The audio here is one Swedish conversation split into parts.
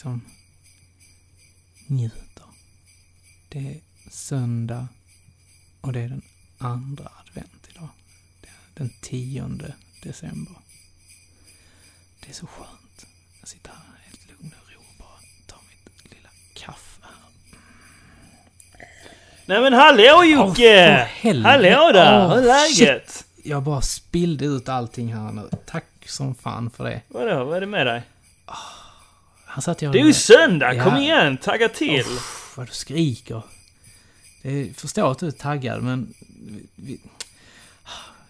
liksom njuter. Det är söndag och det är den andra advent idag. Den tionde december. Det är så skönt. Jag sitter här helt lugn och ro och bara tar mitt lilla kaffe här. Nej men hallå Jocke! helvete. hallå där! Åh, Hur är läget? Jag bara spillde ut allting här nu. Tack som fan för det. Vadå, vad är det med dig? Han satt jag... Det är ju söndag, Ja. kom igen! Tagga till! Uff, vad du skriker. Det är, förstår att du är taggad, men... Vi, vi,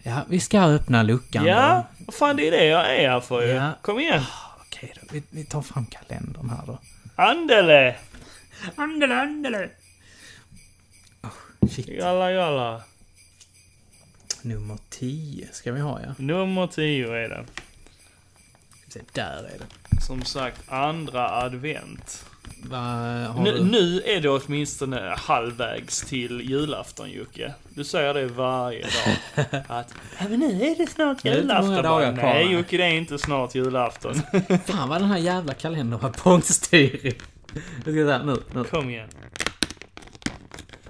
ja, vi ska öppna luckan ja, vad fan det är det jag är här för. Ja. Kom igen! Okej då, vi, vi tar fram kalendern här då. Andele! Andele, andele! Shit, Jalla jalla. nummer 10 ska vi ha ja. Nummer 10 är det. Se, Där är det. Som sagt, andra advent. Har Nu, nu är det åtminstone halvvägs till julafton Jocke. Du säger det varje dag. Att, ja men nu är det snart Det julafton. dagar Bara, Nej. Jocke, det är inte snart julafton. Fan vad den här jävla kalendern var bångstyrig. Jag ska säga nu, nu. Kom igen.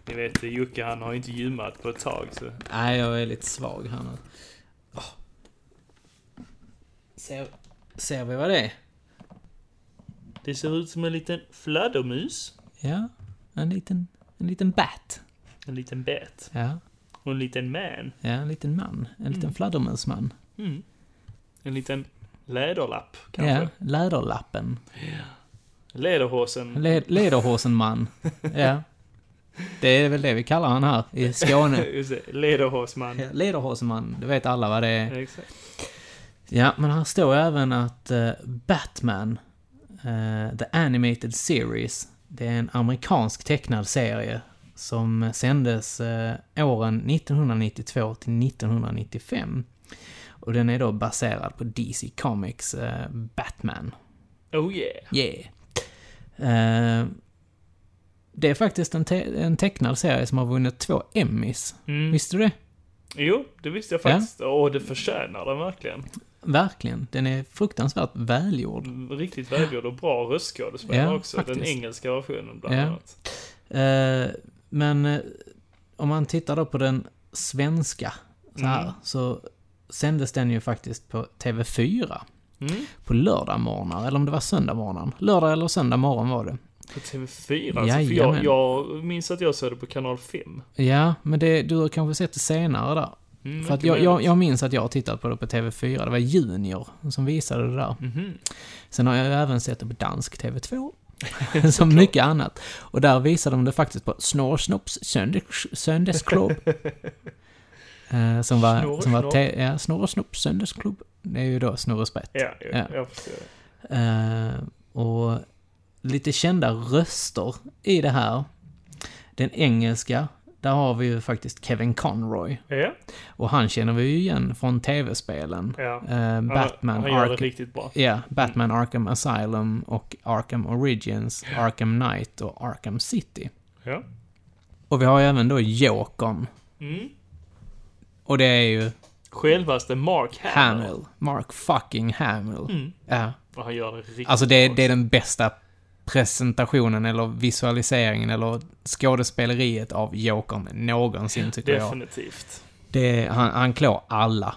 Ni vet, Jocke han har inte gymmat på ett tag så... Nej, jag är lite svag här nu. Åh. Ser, ser vi vad det är? Det ser ut som en liten fladdermus. Ja, en liten, en liten bat. En liten bet. Ja, Och en liten man. ja en liten man. En liten Mm. fladdermusman. Mm. En liten läderlapp, kanske. Ja, läderlappen. Lederhosen. Le, lederhosen-man. Ja. Det är väl det vi kallar han här i Skåne. Lederhosman. Ja, Lederhosen-man, det vet alla vad det är. Exakt. Ja, men här står även att eh, Batman, eh, The Animated Series, det är en amerikansk tecknad serie som sändes uh, åren 1992 till 1995. Och den är då baserad på DC Comics Batman. Oh yeah. Yeah. Det är faktiskt en, te- en tecknad serie som har vunnit två Emmys. Mm. Visste du det? Jo, det visste jag faktiskt. Och det förtjänar den verkligen. Verkligen. Den är fruktansvärt välgjord. Riktigt välgjord och bra röstskådespelare Ja, också. Den faktiskt. engelska versionen bland Ja. annat. Eh, men eh, om man tittar då på den svenska så här, Mm. så sändes den ju faktiskt på TV4 Mm. på lördagmorgnar, eller om det var söndagmorgon. Lördag eller söndag morgon var det. På TV4 alltså, för jag, jag minns att jag såg det på kanal 5. Ja, men det, du har kanske sett det senare där. Mm, För att jag, jag, jag minns att jag har tittat på det på TV4. Det var Junior som visade det där. Mhm. Sen har jag även sett det på dansk TV2. som mycket annat. Och där visade de det faktiskt på Snorsnops söndags, söndagsklubb. eh, som var, Snor- som var te, ja, Snorsnops söndagsklubb. Det är ju då Snorre Sprätt. Ja, ja, Ja. Eh, och lite kända röster i det här. Den engelska, där har vi ju faktiskt Kevin Conroy. Ja, Och han känner vi ju igen från tv-spelen. ja. Eh, Batman, han, han. Ja, Batman Arkham Asylum och Arkham Origins, Arkham Knight och Arkham City. Ja. Och vi har ju även då Jokern. Mm. Och det är ju Självaste Mark Hamill. Hamill. Mark fucking Hamill. Mm. Ja. Och han gör det riktigt Alltså det, det är den bästa presentationen eller visualiseringen eller skådespeleriet av Jokern någonsin tycker jag. Definitivt. Det, är- han, han klår alla,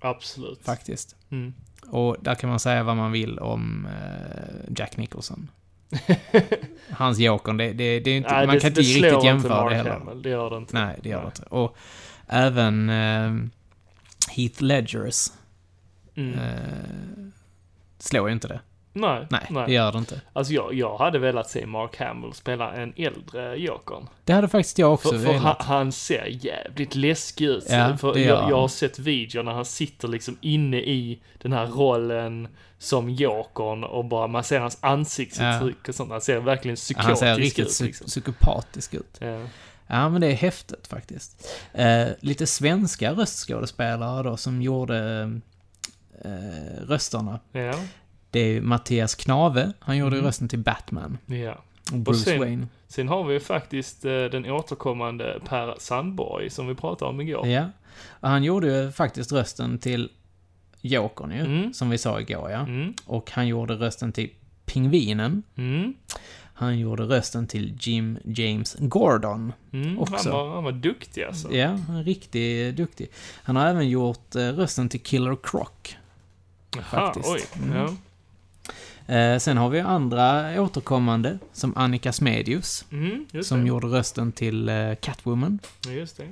Absolut. faktiskt. Mm. Och där kan man säga vad man vill om eh, Jack Nicholson. Hans Jokern, det, det, det är inte, Nej, man det, kan inte det riktigt inte jämföra Mark det heller. Hamill, det gör det inte. Nej, det gör det Nej. inte. Och även eh, Heath Ledgers Mm. eh, slår ju inte det. Nej, Nej, nej. det gör det inte. Alltså jag, jag hade velat se Mark Hamill spela en äldre Jokern. Det hade faktiskt jag också För, för han, velat. han ser jävligt läskig ut. Ja, för jag, jag har sett videor när han sitter liksom inne i den här rollen som Jokern och bara man ser hans ansiktsuttryck och sånt. Han ser verkligen psykotisk Han ser riktigt ut. Liksom. psykopatisk ut. Ja. Ja, men det är häftigt faktiskt. Eh, lite svenska röstskådespelare då som gjorde eh, rösterna. Ja. Det är Mattias Knave, han gjorde Mhm. rösten till Batman. ja. Och Bruce sen- Wayne. Sen har vi ju faktiskt eh, den återkommande Per Sandborg som vi pratade om igår. Ja. Och han gjorde ju faktiskt rösten till Jokern ju, Mm. som vi sa igår ja. Mm, Och han gjorde rösten till Pingvinen. mm, Han gjorde rösten till Jim James Gordon. mm. Också. Han, var, han var duktig alltså. Ja, han är riktigt duktig. Han har även gjort eh, rösten till Killer Croc. Jaha, faktiskt. oj. Mm. Ja. Eh, sen har vi andra återkommande, som Annika Smedius, Mm, som det. gjorde rösten till eh, Catwoman. Just det.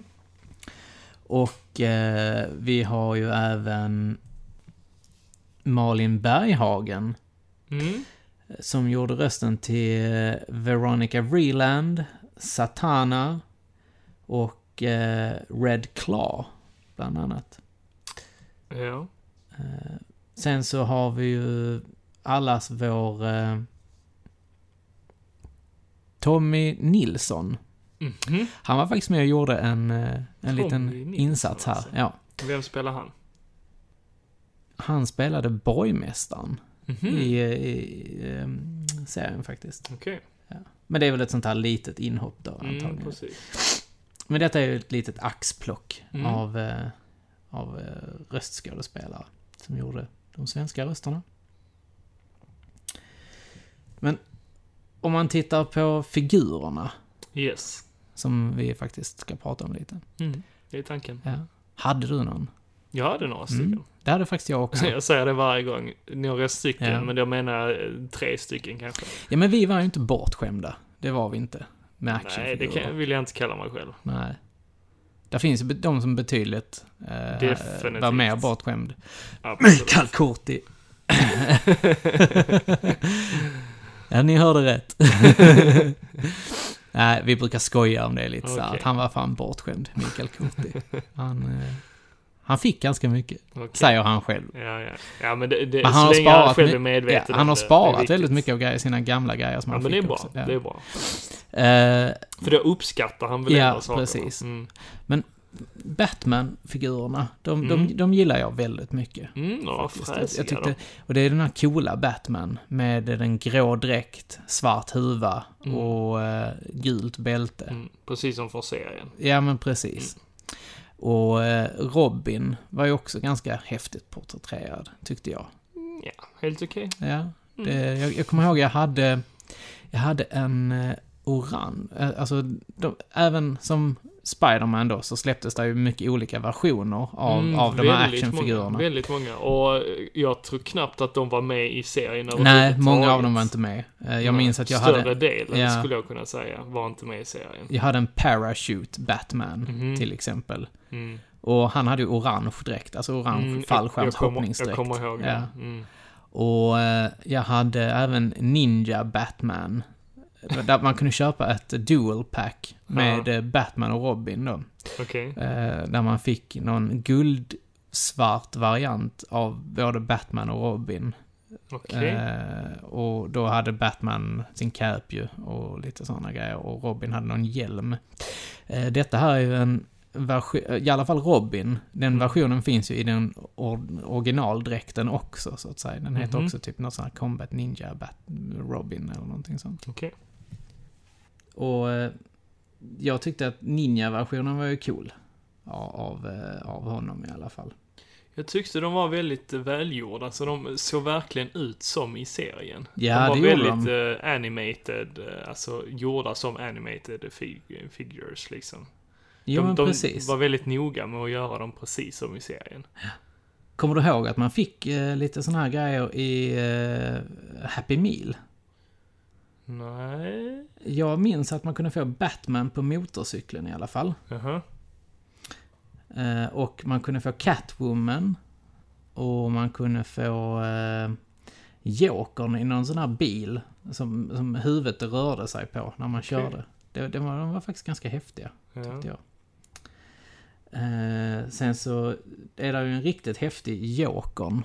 Och eh, vi har ju även Malin Berghagen, Mm. som gjorde rösten till eh, Veronica Vreeland, Satana och eh, Red Claw, bland annat. Ja. Eh, sen så har vi ju allas vår eh, Tommy Nilsson. Mhm. Han var faktiskt med och gjorde en, eh, en Tommy liten Nilsson, insats här. alltså. Ja. Vem spelar han? Han spelade borgmästaren Mhm. i, i ehm, serien faktiskt. Okej. Men det är väl ett sånt här litet inhopp då Mm, antagligen. precis. Men detta är ju ett litet axplock Mm. av, eh, av eh, röstskådespelare som gjorde de svenska rösterna. Men om man tittar på figurerna, Yes. som vi faktiskt ska prata om lite. Mm. Det är tanken. Ja. Hade du någon? Jag hade några stycken. Mm. Det hade faktiskt jag också. Jag säger det varje gång. Några stycken, Ja. men jag menar eh, tre stycken kanske. Ja, men vi var ju inte bortskämda. Det var vi inte. Med Nej, det actionfigurer. kan, vill jag inte kalla mig själv. Nej. Där finns de som betydligt eh, Definitivt. var mer bortskämd. Mikael Kurti. ja, ni hörde rätt. Nej, vi brukar skoja om det lite så här, Okej. att han var fan bortskämd, Mikael Kurti. Han, eh, han fick ganska mycket, Okej. säger han själv. Ja, ja. Ja, men det, det Men han så har länge han sparat själv är medveten Ja, han har det, det sparat viktigt. väldigt mycket av grejer, sina gamla grejer som Ja, han men fick det är bra. också. Ja. Det är bra. Eh, För då uppskattar han väl Ja, ändå sakerna. precis. Mm. Batman-figurerna, de, Mm. de, de gillar jag väldigt mycket. Mm, faktiskt. Jag, tyckte, och det är den här coola Batman med den grå dräkt, svart huva Mm. och eh, gult bälte. Mm, precis som för serien. Ja, men precis. Och eh, Robin var ju också ganska häftigt porträtterad, tyckte jag. Mm, Ja, helt okej. Ja, Mm. det, jag, jag kommer ihåg jag hade, jag hade en eh, orange, eh, alltså de, även som Spiderman då så släpptes det ju mycket olika versioner av, Mm, av de här actionfigurerna. Många, väldigt många. Och eh, jag tror knappt att de var med i serien Nej, många av dem var inte med. Eh, Jag Nej, minns att jag Större hade, delen Ja. skulle jag kunna säga var inte med i serien. jag hade en Parachute Batman, Mhm. till exempel. Mm. Och han hade ju orange dräkt, alltså orange Mm, fallskärmshoppningsdräkt. Jag kommer, ihåg Ja. det. Mm. Och eh, jag hade även Ninja Batman. Där man kunde köpa ett dual pack med eh, Batman och Robin då. Okej. Eh, där man fick någon guldsvart variant av både Batman och Robin. Okej. Eh, och då hade Batman sin cap ju och lite sådana grejer. Och Robin hade någon hjälm. Eh, detta här är ju en version, i alla fall Robin, den Mm. versionen finns ju i den or- originaldräkten också så att säga. Den heter Mhm. också typ något sånt här Combat Ninja Bat Robin eller någonting sånt. Okej. Och eh, jag tyckte att Ninja-versionen var ju cool. Av, eh, av honom i alla fall. Jag tyckte de var väldigt välgjorda, så de såg verkligen ut som i serien. Ja, de var det väldigt eh, animated, eh, alltså gjorda som animated fig- figures liksom. Jo, de, men de precis. var väldigt noga med att göra dem precis som i serien. Kommer du ihåg att man fick eh, lite såna här grejer i eh, Happy Meal? Nej. Jag minns att man kunde få Batman på motorcykeln i alla fall. Jaha. Eh, och man kunde få Catwoman. Och man kunde få eh, Jokern i någon sån här bil. Som, som huvudet rörde sig på när man körde. Det, det var, de var faktiskt ganska häftiga, Ja. tyckte jag. Eh, sen så är det ju en riktigt häftig Jokern.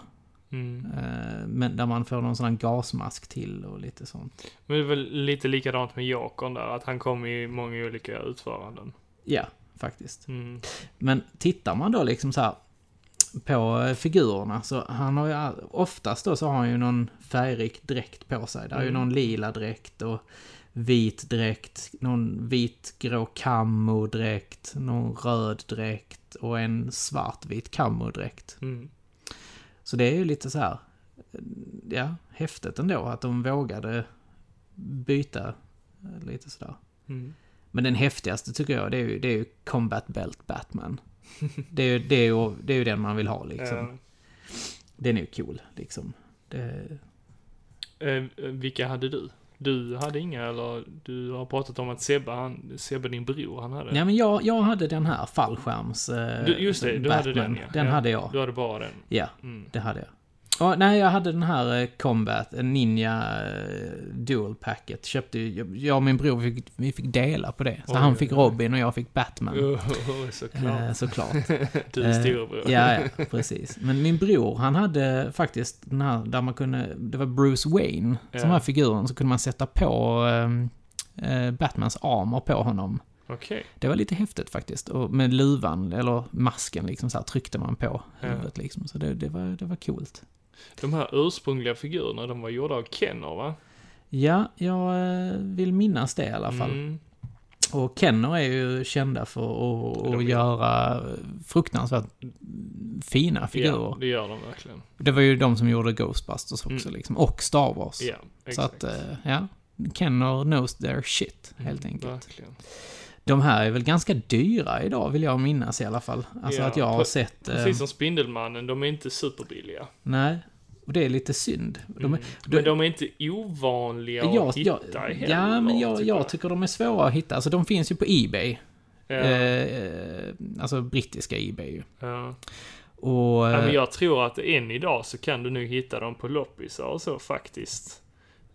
Mm. Eh, men där man får någon sån här gasmask till och lite sånt. Men det är väl lite likadant med Jokern där, att han kom i många olika utföranden. Ja, faktiskt. Mm. Men tittar man då liksom så här på eh, figurerna så han har ju oftast då så har han ju någon färgrik dräkt på sig. Där är ju Mm. någon lila dräkt och vit dräkt, någon vitgrå kamodräkt, någon röd dräkt och en svartvit kamodräkt. Mm. Så det är ju lite så här, ja, häftigt ändå att de vågade byta eh, lite sådär. Mm. Men den häftigaste tycker jag, det är ju, det är ju Combat Belt Batman. det, är, ju- det, är ju, det är ju den man vill ha liksom. Ja. Den är ju cool liksom. Det, Eh, vilka hade du? Du hade inga, eller du har pratat om att Sebbe, han, Sebbe din bror, han hade? ja men jag, jag hade den här fallskärms... eh, Du- just det, du hade den, ja. Den Ja. hade jag. Du hade bara den? Ja, Mm. det hade jag. Och, nej, jag hade den här eh, Combat, Ninja eh, Dual Packet. Köpte jag- och min bror, fick, vi fick dela på det. Så Oj, han fick. Robin och jag fick Batman. Oh, såklart. Eh, såklart. du är eh, storebror. Ja, ja, precis. Men min bror, han hade faktiskt den här där man kunde, det var Bruce Wayne, Ja. som var figuren, så kunde man sätta på ehm, eh, Batmans armor på honom. Okej. Det var lite häftigt faktiskt. Och med luvan, eller masken liksom så här tryckte man på Ja. huvudet liksom. Så det, det, var, det var coolt. De här ursprungliga figurerna, de var gjorda av Kenner va? Ja, jag eh, vill minnas det i alla fall. Mm. Och Kenner är ju kända för att, att göra fruktansvärt fina figurer. Ja, det gör de verkligen. Det var ju de som gjorde Ghostbusters också Mm. liksom. Och Star Wars. Ja, Så exakt. att, eh, ja. Kenner knows their shit, helt Mm, enkelt. Verkligen. De här är väl ganska dyra idag, vill jag minnas i alla fall. Alltså Ja, att jag har sett... Precis som Spindelmannen, de är inte superbilliga. Nej. Och det är lite synd. De, Mm. är- Men de är inte ovanliga att jag, jag, hitta heller, ja, men jag, tycker jag tycker de är svåra att hitta. Alltså de finns ju på Ebay. Ja, Eh, alltså brittiska Ebay ju. ja. Och... Ja, men eh, jag tror att än idag så kan du nu hitta dem på loppisar och så faktiskt.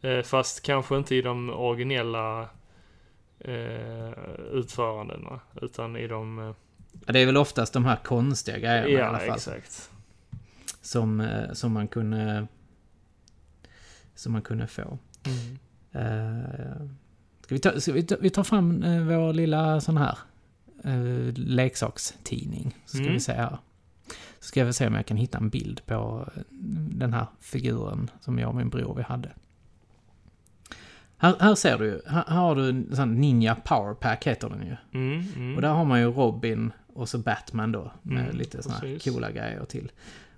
Eh, fast kanske inte i de originella eh, utförandena, utan i de... Eh, det är väl oftast de här konstiga grejerna i alla ja, fall. exakt. Som, eh, som man kunde... Som man kunde få. Mm. Eh, ska vi ta, ska vi ta, vi tar fram eh, vår lilla sån här eh, leksakstidning. Så ska Mm. vi se här. Så ska vi se om jag kan hitta en bild på eh, den här figuren som jag och min bror vi hade. Här, här ser du ju, här, här har du en sån Ninja Power Pack heter den ju. Mm, mm. Och där har man ju Robin och så Batman då. Med Mm, lite såna här coola grejer till.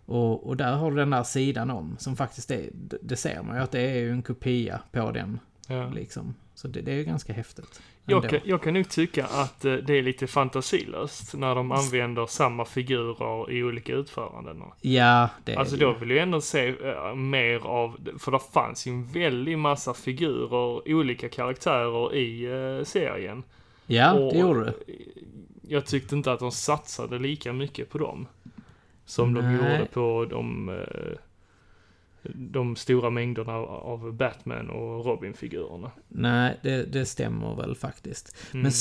Och, och där har du den där sidan om som faktiskt är, det ser man ju att det är ju en kopia på den. Ja. Liksom. Så det, det är ju ganska häftigt. jag, kan, jag kan nog tycka att eh, det är lite fantasilöst när de använder samma figurer i olika utföranden. Ja, det är Alltså det då vill jag ändå se eh, mer av, för det fanns ju en väldig massa figurer, olika karaktärer i eh, serien. Ja, Och det gjorde du. Jag tyckte inte att de satsade lika mycket på dem. Som de Nej. gjorde på de, de stora mängderna av Batman och Robin-figurerna. Nej, det, det stämmer väl faktiskt. Mm. Men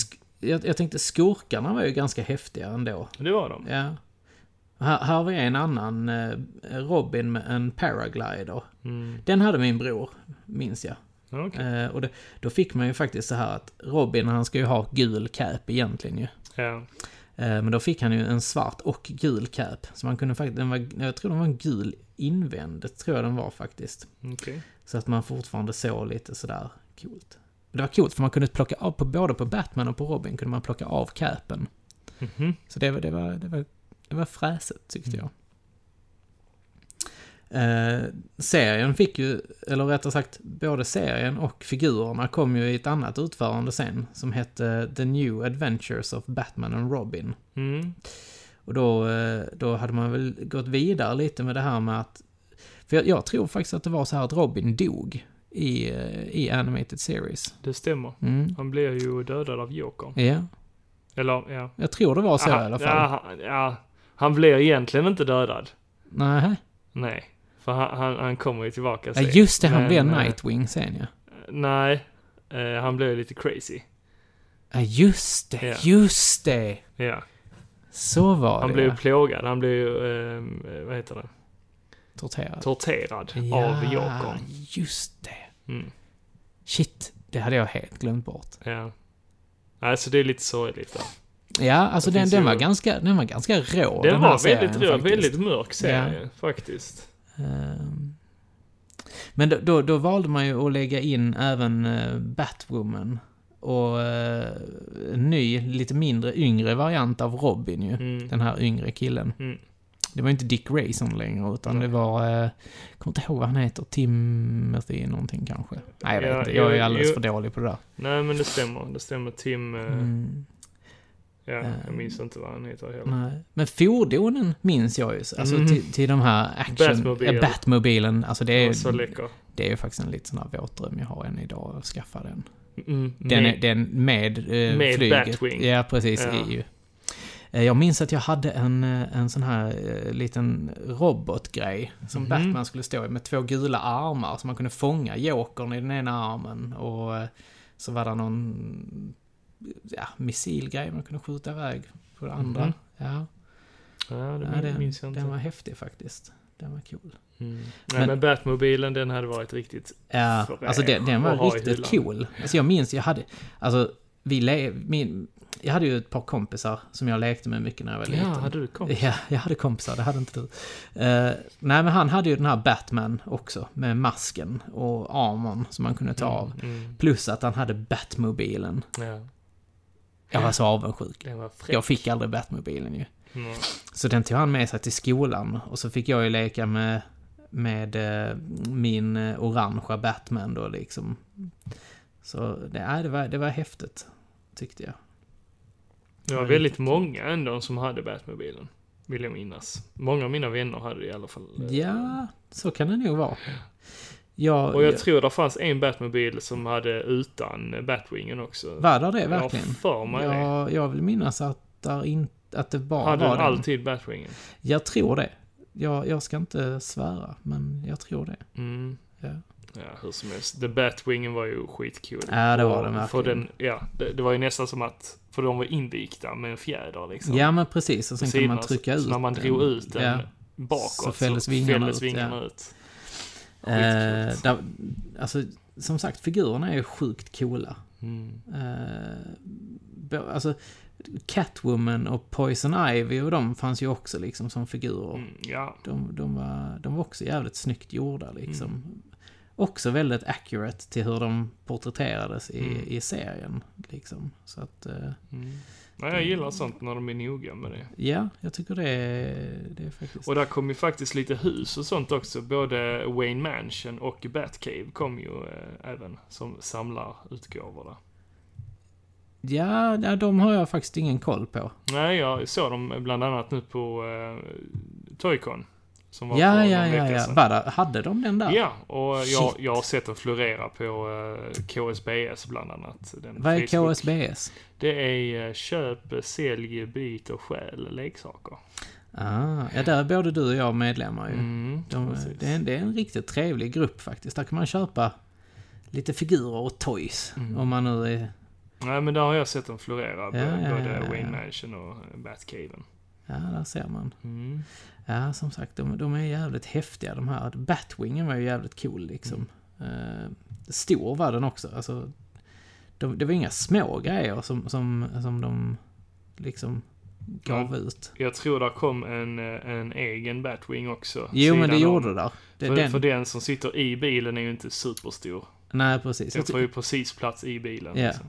jag, jag tänkte skurkarna var ju ganska häftiga ändå. Det var de. Ja. Här, här har vi en annan eh, Robin med en paraglider. Mm. Den hade min bror, minns jag. Ja, Okej. Eh, och det, då fick man ju faktiskt så här att Robin, han ska ju ha gul cap egentligen ju. Ja. Eh, men då fick han ju en svart och gul cap. Så man kunde faktiskt, den var, jag tror den var gul invändigt, tror jag den var faktiskt. Okej. Så att man fortfarande såg lite sådär coolt. Det var coolt för man kunde plocka av, på, både på Batman och på Robin kunde man plocka av capen. Mhm. Så det var, det var, det var, det var fräset tyckte Mm. jag. Eh, serien fick ju, eller rättare sagt, både serien och figurerna kom ju i ett annat utförande sen, som hette The New Adventures of Batman and Robin. Mm. Och då, eh, då hade man väl gått vidare lite med det här med att... För jag, jag tror faktiskt att det var så här att Robin dog i, eh, i Animated Series. Det stämmer. Mm. Han blir ju dödad av Jokern. Ja, Eller, ja. jag tror det var så Aha, i alla fall. Ja, han- ja, han blir egentligen inte dödad. Nej. Nej. För han, han, han kommer ju tillbaka Ja, sen. just det, han Men, blev eh, Nightwing sen ja. Nej. Eh, han blev lite crazy. Ja, just det, Ja. just det! Ja. Så var Han det blev ja. ju plågad. Han blev ju, eh, vad heter det? Torterad. Torterad av Jokern. just det. Mm. Shit, det hade jag helt glömt bort. Ja. Nej, så det är lite sorgligt där. Ja, alltså den, den, ju- var ganska, den var ganska rå, Den den var väldigt faktiskt. väldigt mörk serie, faktiskt. Ehm. Men då, då, då valde man ju att lägga in även eh, Batwoman. Och eh, en ny, lite mindre yngre variant av Robin ju. Mm. Den här yngre killen. Mm. Det var inte Dick Grayson längre, utan Nej. det var... Eh, jag kommer inte ihåg vad han heter. Timothy någonting kanske. Nej, jag vet Ja, inte. Jag är alldeles jo. för dålig på det där. Nej, men det stämmer. Det stämmer. Tim... eh, Mm, Ja, jag minns inte vad han heter heller. nej. Men fordonen minns jag ju. Alltså Mm. till, till de här action... Batmobile. Batmobile. Batmobilen. Alltså det är, så läcker. det är ju faktiskt en liten sån här våtdröm jag har än idag, att skaffa den. Mm, Den, med- är, den med, eh, Med flyget. Batwing. Ja, precis. Ja. ju. Eh, Jag minns att jag hade en, eh, en sån här eh, liten robotgrej som Mhm. Batman skulle stå i med två gula armar så man kunde fånga Jokern i den ena armen och så var det någon ja, missilgrej man kunde skjuta iväg på det andra. Mhm. Ja, Ja, det ja, den, minns jag inte. den var häftig faktiskt. Den var cool. Mm. Nej, Men- men, Batmobilen, den hade varit riktigt... Ja, alltså den, den var riktigt cool. Alltså jag minns, jag hade, alltså vi le, min, jag hade ju ett par kompisar som jag lekte med mycket när jag var liten. Ja, hade du kommit? Ja, jag hade kompisar, det hade inte du. Eh, nej, men han hade ju den här Batman också, med masken och armorn som man kunde ta av. Mm. Plus att han hade Batmobilen. Ja, Jag var så avundsjuk. Jag fick aldrig Batmobilen ju. Mm. Så den tog han med sig till skolan och så fick jag ju leka med, med eh, min eh, orangea Batman då liksom. Så det, det, var, det var häftigt, tyckte jag. Det var väldigt många ändå som hade Batmobilen. Vill jag minnas. Många av mina vänner hade det i alla fall. Ja, så kan det nog vara. Jag, Och jag tror det fanns en Batmobil som hade utan Batwingen också. var det det Jag verkligen? har för mig det. Jag, jag vill minnas att, där in, att det bara Hade var den alltid Batwingen? Jag tror det. Jag, jag ska inte svära, men jag tror det. Mm. Ja. Ja, hur som helst. The Batwingen var ju skitcool. Ja, det var den För verkligen. den, ja, det, det var ju nästan som att, för de var invikta med en fjäder liksom. Ja, men precis. Och sen kan man trycka så ut när man drog ut den Ja. bakåt Så fälldes vingarna fälldes ut, vingarna ja. ut. Eh, Skitcoolt. där, alltså, som sagt, figurerna är ju sjukt coola. Mm. Eh, alltså, Catwoman och Poison Ivy och de fanns ju också liksom som figurer. Mm, ja. De, de, var, de var också jävligt snyggt gjorda liksom. Mm. Också väldigt accurate till hur de porträtterades i, Mm. i serien. Liksom. Så att, eh, Mm. Nej, jag gillar sånt när de är noga med det. ja, jag tycker det är, det är faktiskt... Och där kom ju faktiskt lite hus och sånt också. Både Wayne Mansion och Batcave kom ju eh, även som samlarutgåvor där. Ja, ja, de har jag faktiskt ingen koll på. Nej, jag såg dem bland annat nu på eh, Toycon. Som var Ja, ja, ja, ja. där? Hade de den där? Ja, och jag, Shit. jag har sett den florera på eh, KSBS bland annat. Den Vad är Facebook. KSBS? Det är eh, köp, sälj, byt och stjäl leksaker. Ah, ja, där är både du och jag medlemmar ju. Mm, De, precis. det, är, en- det är en riktigt trevlig grupp faktiskt. Där kan man köpa lite figurer och toys. Mm. Om man nu är... Nej, men där har jag sett dem florera. Ja, både ja, ja. Wayne Mansion och eh, Batcaven. Ja, där ser man. Mm. Ja, som sagt, de, de är jävligt häftiga de här. Batwingen var ju jävligt cool liksom. Eh, stor var den också. Alltså, de, det var inga små grejer som, som, som de liksom gav ut. Jag tror där kom en, eh, en egen Batwing också. Jo, men det gjorde det. Det, För, den, för den som sitter i bilen är ju inte superstor. nej, precis. Den får ju precis plats i bilen. Ja. Liksom.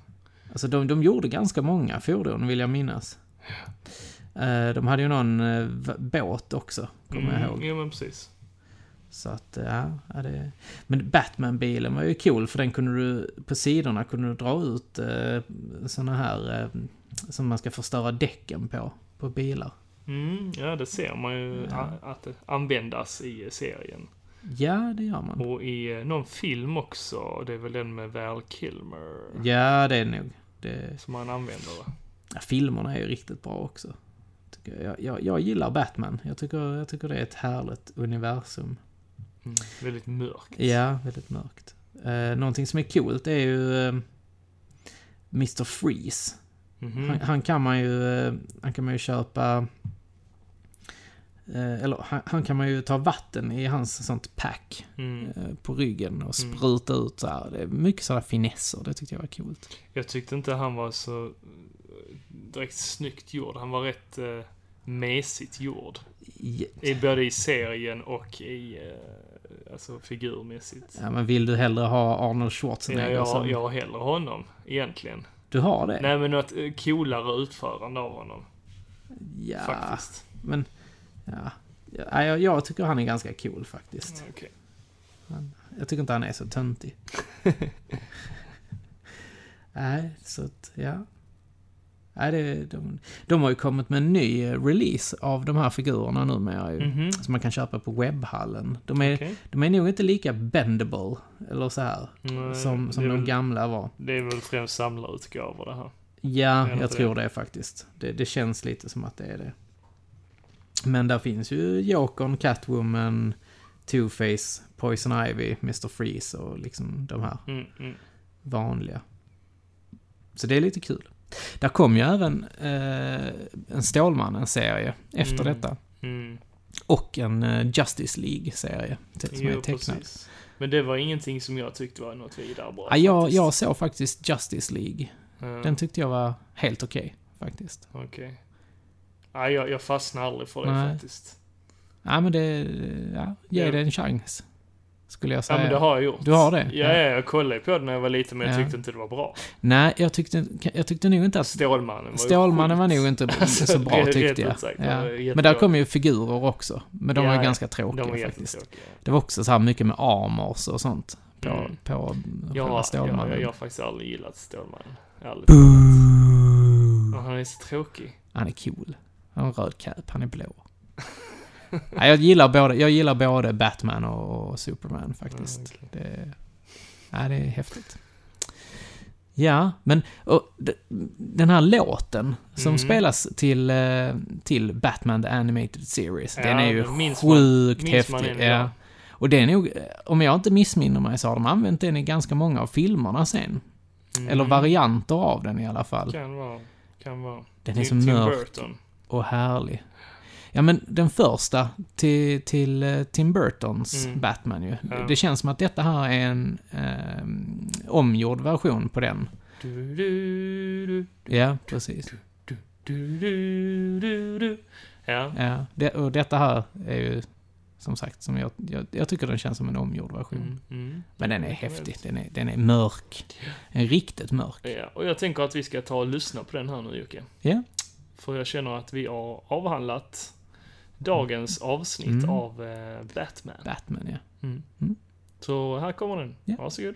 Alltså de, de gjorde ganska många fordon vill jag minnas. Eh, de hade ju någon eh, båt också, kommer jag ihåg. Ja, men precis. Så att, eh, ja, det... Men Batman-bilen var ju cool för den kunde du, på sidorna kunde du dra ut eh, såna här eh, som man ska förstöra däcken på, på bilar. Mm, ja, det ser man ju Ja. att det användas i eh, serien. Ja, det gör man. Och i eh, någon film också. Det är väl den med Val Kilmer. Ja, det är det nog. Det, Som man använder. va? ja, filmerna är ju riktigt bra också. Tycker jag, jag, jag gillar Batman. Jag tycker, jag tycker det är ett härligt universum. Mm. Väldigt mörkt. Ja, väldigt mörkt. Eh, någonting som är coolt är ju eh, Mr. Freeze. Mhm. Han, han kan man ju, eh, han kan man ju köpa... Eh, eller han, han kan man ju ta vatten i hans sånt pack Mm. eh, på ryggen och Mm. spruta ut så här. Det är mycket sådana finesser, det tyckte jag var coolt. Jag tyckte inte han var så direkt snyggt gjord. Han var rätt eh, mesigt gjord. Ja, I, både i serien och i, eh, alltså figurmässigt. Ja, men vill du hellre ha Arnold Ja, Schwarzenegger jag, som... jag har hellre honom, egentligen. Du har det? Nej, men något eh, coolare utförande av honom. ja, Faktiskt. men... Ja. Ja, jag, jag tycker han är ganska cool faktiskt. Okej. Jag tycker inte han är så töntig. Nej, så att, ja. Nej, det, de, de har ju kommit med en ny eh, release av de här figurerna numera ju. Mhm. Som man kan köpa på webbhallen. De är, Okej. de är nog inte lika bendable, eller så här, Nej, som, som de väl- gamla var. Det är väl främst samlarutgåvor det här. Ja, jag inte tror det faktiskt. Det, det känns lite som att det är det. Men där finns ju Jokern, Catwoman, Two-Face, Poison Ivy, Mr. Freeze och liksom de här Mm, mm. vanliga. Så det är lite kul. Där kom ju även eh, en Stålmannen-serie efter Mm. detta. Mm. Och en eh, Justice League-serie som är Jo, tecknad. precis. Men det var ingenting som jag tyckte var något vidare bra. Ja, jag, jag såg faktiskt Justice League. Ja, Den tyckte jag var helt okej, faktiskt. Okej. Nej, jag, jag fastnar aldrig för det Nej. faktiskt. Ja, men det... Ja, ge Ja. det en chans. Skulle jag Ja, säga. men det har jag gjort. Du har det? Ja, Ja. ja. jag kollade på det när jag var liten, men jag Ja. tyckte inte det var bra. Nej, jag tyckte, jag tyckte nog inte att... Stålmannen var Stålmannen var nog inte Alltså, så bra tyckte jag. sagt, Ja. Men där kom ju figurer också. Men de Ja, var ja. ganska De tråkiga var faktiskt. Det var också så här mycket med armors och sånt på, Mm. på Ja, själva ja, ja, Stålmannen. jag har faktiskt aldrig gillat Stålmannen. Ärligt. Ja, han är så tråkig. Han är cool. Han har en röd cap, han är blå. Nej, jag, gillar både, jag gillar både Batman och Superman faktiskt. Ja, okej. det, nej, det är häftigt. Ja, men och, den här låten som Mm. spelas till, eh, till Batman The Animated Series, Ja, den är ju man- sjukt man häftig. Ja. Och det är nog, om jag inte missminner mig så har de använt den i ganska många av filmerna sen. Mm. Eller varianter av den i alla fall. Kan vara. Kan vara. Den är så Tim- Tim mörk och härlig. Ja men den första till, till eh, Tim Burtons Mm. Batman ju. Ja. Det känns som att detta här är en eh, omgjord version på den. Du, du, du, Ja, precis. Ja. Ja, det, och detta här är ju som sagt, som jag, jag, jag tycker den känns som en omgjord version. Mm, mm. Men den är häftig, den är, den är mörk. En riktigt mörk. Ja, och jag tänker att vi ska ta och lyssna på den här nu Jocke. Ja. För jag känner att vi har avhandlat dagens avsnitt Mm. av eh, Batman. Batman, ja. Mm. Mm. Så här kommer den. Ja. Varsågod.